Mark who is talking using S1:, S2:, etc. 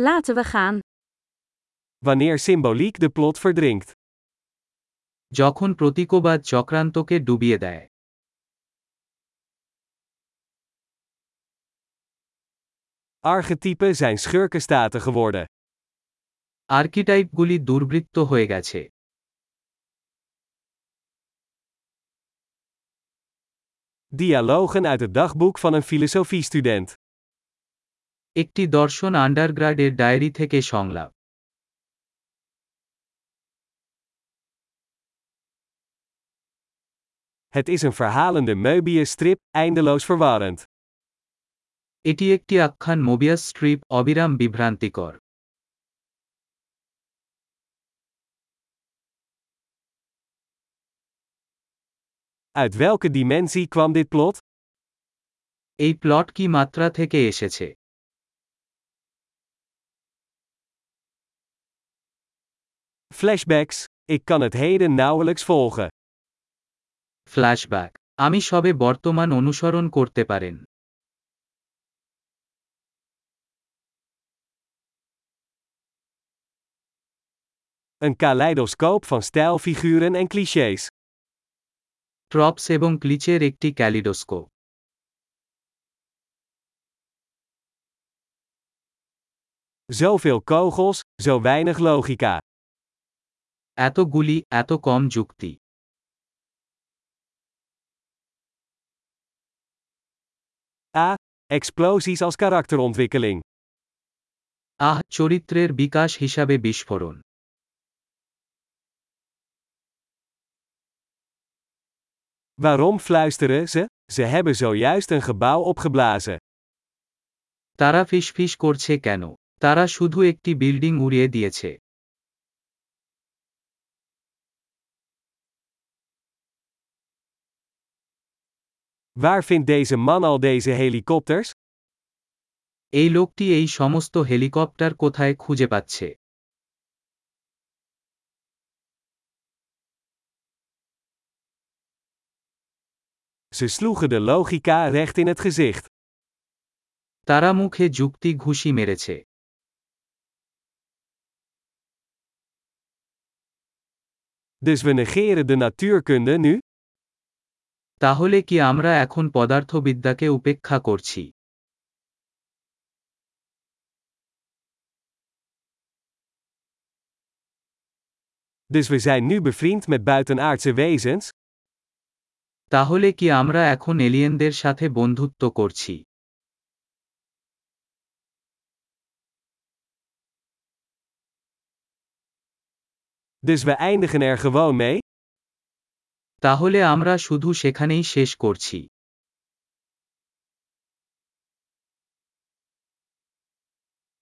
S1: Laten we gaan.
S2: Wanneer symboliek de plot verdrinkt.
S3: যখন প্রতীকবাদ চক্রান্তকে ডুবিয়ে দেয়
S2: Archetypen zijn schurkenstaten geworden.
S3: আর্কিটাইপগুলি দুর্বৃত্ত হয়ে গেছে
S2: Dialogen uit het dagboek van een filosofiestudent.
S3: একটি দর্শন আন্ডারগ্রাডের ডায়েরি থেকে সংলাপ
S2: Het is een verhalende Möbius-strip, eindeloos verwarrend.
S3: এটি একটি আখ্যান মোবিয়াস স্ট্রিপ অবিরাম বিভ্রান্তিকর
S2: Uit welke dimensie kwam dit plot?
S3: এই প্লট কি মাত্রা থেকে এসেছে
S2: Flashbacks, ik kan het heden nauwelijks volgen.
S3: Flashback আমি সবে বর্তমান অনুসরণ করতে পারেন
S2: Een kaleidoscoop van stijlfiguren en clichés.
S3: ট্রপস এবং ক্লিচের একটি kaleidoscope
S2: Zoveel kogels, zo weinig logica.
S3: এত গুলি এত কম যুক্তি.
S2: Explosies als karakterontwikkeling.
S3: আহ চরিত্রের বিকাশ হিসাবে বিস্ফোরণ
S2: Waarom fluisteren ze? Ze hebben zojuist een gebouw opgeblazen.
S3: তারা ফিসফিস করছে কেন তারা শুধু একটি বিল্ডিং উড়িয়ে দিয়েছে
S2: Waar vindt deze man al deze helikopters?
S3: এই লোকটি এই সমস্ত হেলিকপ্টার কোথায় খুঁজে পাচ্ছে
S2: Ze sloegen de logica recht in het gezicht.
S3: তারা মুখে যুক্তি ঘুষি মেরেছে
S2: Dus we negeren de natuurkunde nu?
S3: তাহলে কি আমরা এখন পদার্থবিদ্যাকে উপেক্ষা করছি
S2: Dus we zijn nu bevriend met buitenaardse wezens?
S3: তাহলে কি আমরা এখন এলিয়েনদের সাথে বন্ধুত্ব করছি
S2: Dus we eindigen er gewoon mee?
S3: তাহলে আমরা শুধু সেখানেই শেষ করছি।